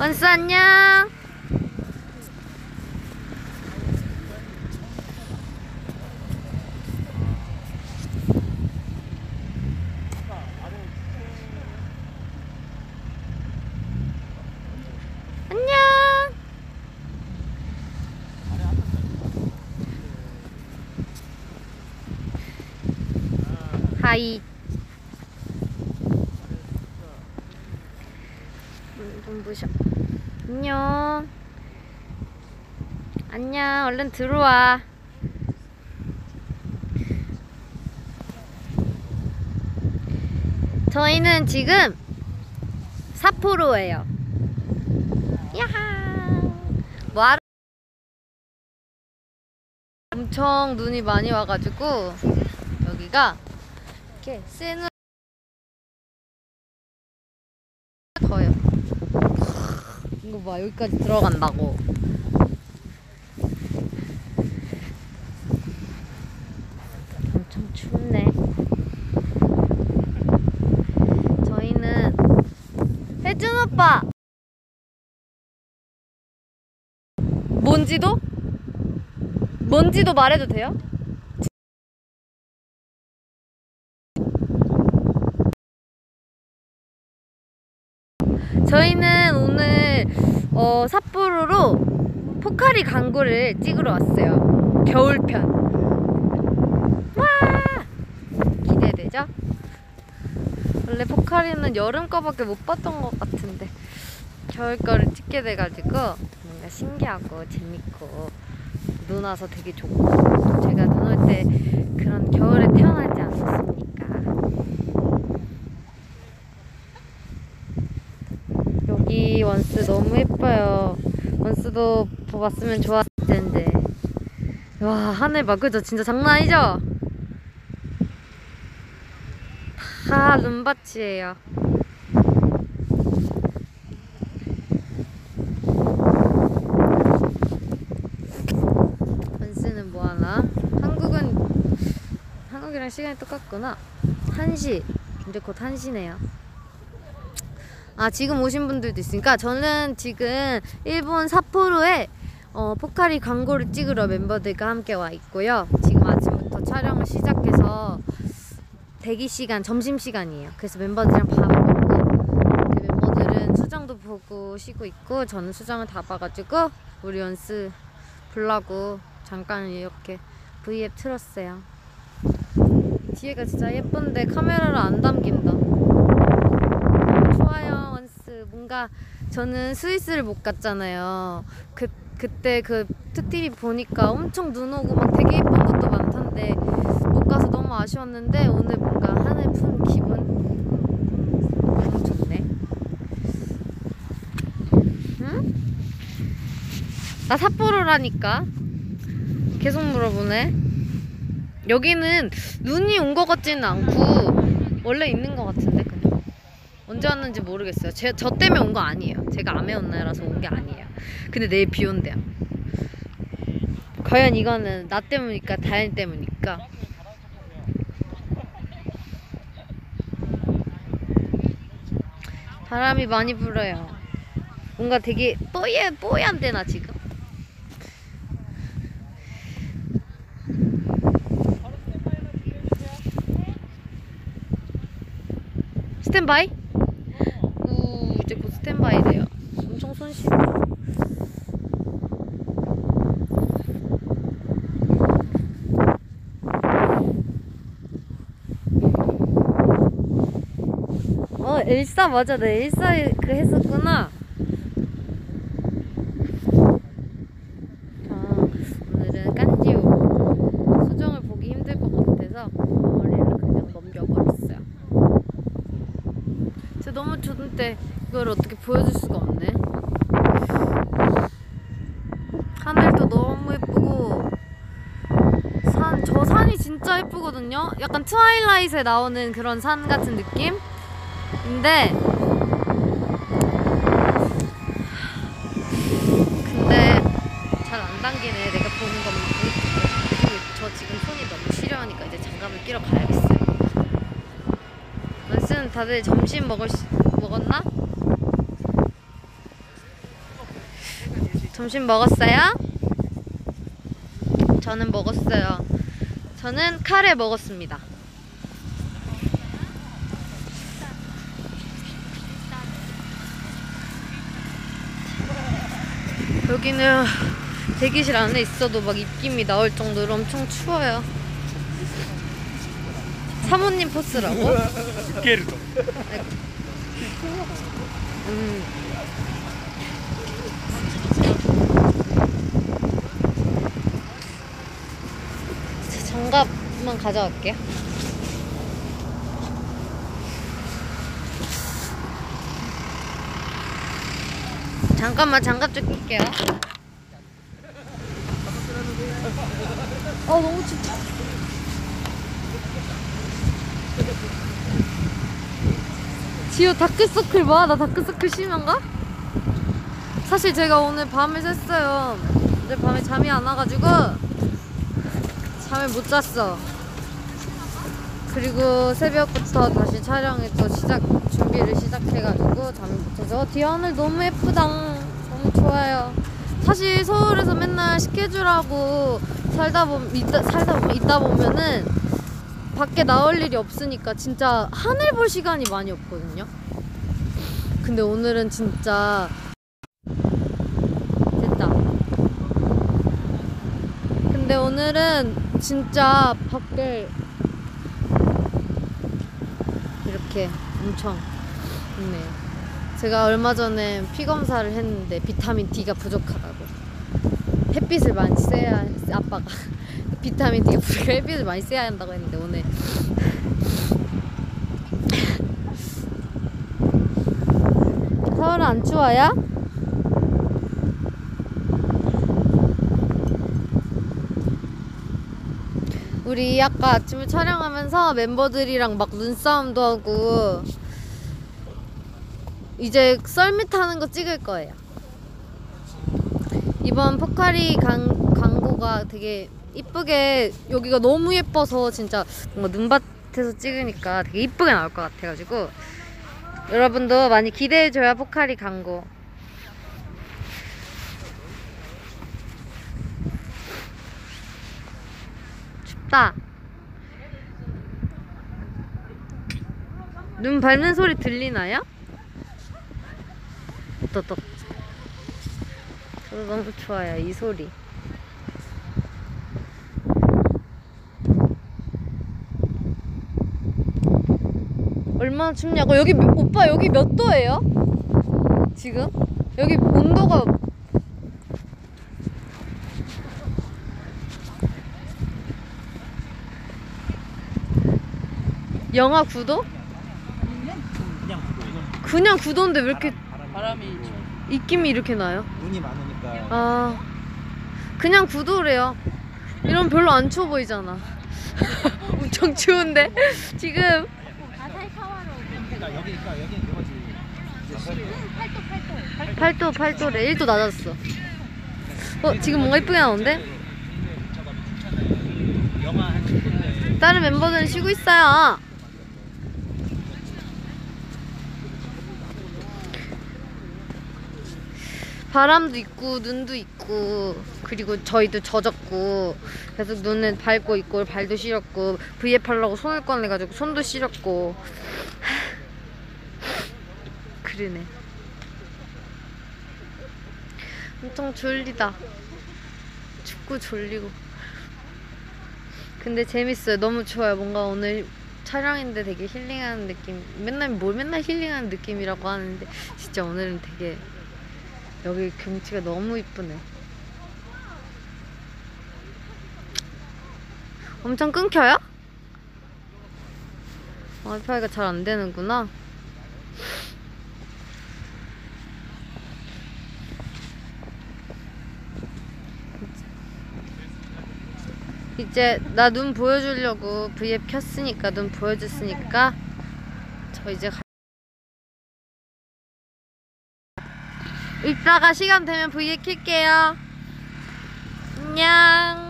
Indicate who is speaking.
Speaker 1: 원수 안녕. 하이. 음, 눈부셔. 안녕. 안녕. 얼른 들어와. 저희는 지금 사포로예요. 야하. 뭐하러? 엄청 눈이 많이 와가지고 여기가 이렇게 쓰는 더요. 이거 봐 여기까지 들어간다고. 엄청 춥네. 저희는 혜준 오빠. 뭔지도? 뭔지도 말해도 돼요? 저희는 오늘 어, 삿포로로 포카리 광고를 찍으러 왔어요. 겨울편. 와! 기대되죠? 원래 포카리는 여름 거밖에 못 봤던 것 같은데 겨울 거를 찍게 돼가지고 뭔가 신기하고 재밌고 눈 와서 되게 좋고 제가 눈 올 때 그런 겨울에 태어나지 않았습니까? 여기 원스 너무 예뻐요. 원스도 봤으면 좋았을 텐데. 와 하늘 봐 그죠? 진짜 장난 아니죠? 다 눈밭이에요. 원스는 뭐 하나? 한국은 한국이랑 시간이 똑같구나. 1시. 이제 곧 1시네요. 아 지금 오신 분들도 있으니까 저는 지금 일본 삿포로에 어, 포카리 광고를 찍으러 멤버들과 함께 와 있고요. 지금 아침부터 촬영을 시작해서 대기 시간 점심 시간이에요. 그래서 멤버들이랑 밥을 먹고 이제 멤버들은 수정도 보고 쉬고 있고 저는 수정을 다 봐가지고 우리 연습 보려고 잠깐 이렇게 V앱 틀었어요. 뒤에가 진짜 예쁜데 카메라를 안 담긴다. 좋아요 원스 뭔가 저는 스위스를 못 갔잖아요. 그 그때 그 투티비 보니까 엄청 눈 오고 막 되게 예쁜 것도 많던데 못 가서 너무 아쉬웠는데 오늘 뭔가 하늘 푼 기분? 너무 좋네. 응? 나 삿포로라니까. 계속 물어보네. 여기는 눈이 온 것 같지는 않고 원래 있는 것 같은데 언제 왔는지 모르겠어요. 제, 저 때문에 온 거 아니에요. 제가 날이라서 온 게 아니에요. 근데 내일 비 온대요. 과연 이거는 나 때문일까 다현 때문일까? 바람이 많이 불어요. 뭔가 되게 뽀얘 뽀얀데 나 지금. 스탠바이? 스탠바이래요. 엄청 손쉽어. 어 엘사 맞아 나 엘사 그 했었구나. 너무 좋은데 이걸 어떻게 보여줄 수가 없네. 하늘도 너무 예쁘고 산, 저 산이 진짜 예쁘거든요. 약간 트와일라이트에 나오는 그런 산 같은 느낌? 인데 근데 잘 안 당기네. 내가 보는 것만 그리고 저 지금 손이 너무 시려하니까 이제 장갑을 끼러 가야겠어요. 원스는 다들 점심 먹을 수, 먹었나? 점심 먹었어요? 저는 먹었어요. 저는 카레 먹었습니다. 여기는 대기실 안에 있어도 막 입김이 나올 정도로 엄청 추워요. 사모님 포스라고?
Speaker 2: 스케르도.
Speaker 1: 음. 장갑만 가져갈게요. 잠깐만 장갑 좀 낄게요. 아 너무 춥다. 지효 다크서클 봐. 나 다크서클 심한가? 사실 제가 오늘 밤을 샜어요. 근데 밤에 잠이 안 와가지고 잠을 못 잤어. 그리고 새벽부터 다시 촬영을 또 시작 준비를 시작해가지고 잠을 못 자서 어, 뒤에 하늘 너무 예쁘다. 너무 좋아요. 사실 서울에서 맨날 스케줄하고 살다 보면 있다 살다 보면 있다 보면은 밖에 나올 일이 없으니까 진짜 하늘 볼 시간이 많이 없거든요. 근데 오늘은 진짜 됐다. 근데 오늘은 진짜 밖을 이렇게 엄청 있네요. 제가 얼마 전에 피 검사를 했는데 비타민 D가 부족하다고. 햇빛을 많이 쐬야 아빠가 비타민 D가 부족해 햇빛을 많이 쐬야 한다고 했는데 오늘 서울은 안 추워요? 우리 아까 아침에 촬영하면서 멤버들이랑 막 눈싸움도 하고 이제 썰매 타는 거 찍을 거예요. 이번 포카리 광, 광고가 되게 이쁘게 여기가 너무 예뻐서 진짜 뭔가 눈밭에서 찍으니까 되게 이쁘게 나올 것 같아가지고 여러분도 많이 기대해줘요 포카리 광고. 춥다. 눈 밟는 소리 들리나요? 또또. 저도 너무 좋아요 이 소리. 얼마나 춥냐고 여기 몇- 오빠 여기 몇 도예요? 지금 여기 온도가 영하 9도?
Speaker 2: 그냥 구도.
Speaker 1: 그냥 9도인데 왜 이렇게
Speaker 2: 바람이 좀
Speaker 1: 입김이 이렇게 나요?
Speaker 2: 눈이 많으니까.
Speaker 1: 아 그냥 9도래요 이러면 별로 안 추워 보이잖아 엄청 추운데 지금
Speaker 2: 그러니까 여기니까 여기는 이거지. 이제
Speaker 1: 8도 8도래 1도 낮았어 어 지금 뭔가 이쁘게 나오는데?
Speaker 2: 영하 한 10도인데.
Speaker 1: 다른 멤버들은 쉬고 있어요 바람도 있고 눈도 있고 그리고 저희도 젖었고 계속 눈은 밟고 있고 발도 시렸고 V앱 하려고 손을 꺼내가지고 손도 시렸고. 그러네. 엄청 졸리다. 춥고 졸리고. 근데 재밌어요. 너무 좋아요. 뭔가 오늘 촬영인데 되게 힐링하는 느낌. 맨날 뭘 맨날 힐링하는 느낌이라고 하는데 진짜 오늘은 되게 여기 경치가 너무 이쁘네. 엄청 끊겨요? 와이파이가 잘 안 되는구나. 이제 나 눈 보여주려고 V앱 켰으니까 눈 보여줬으니까 저 이제 이따가 시간 되면 V앱 킬게요. 안녕.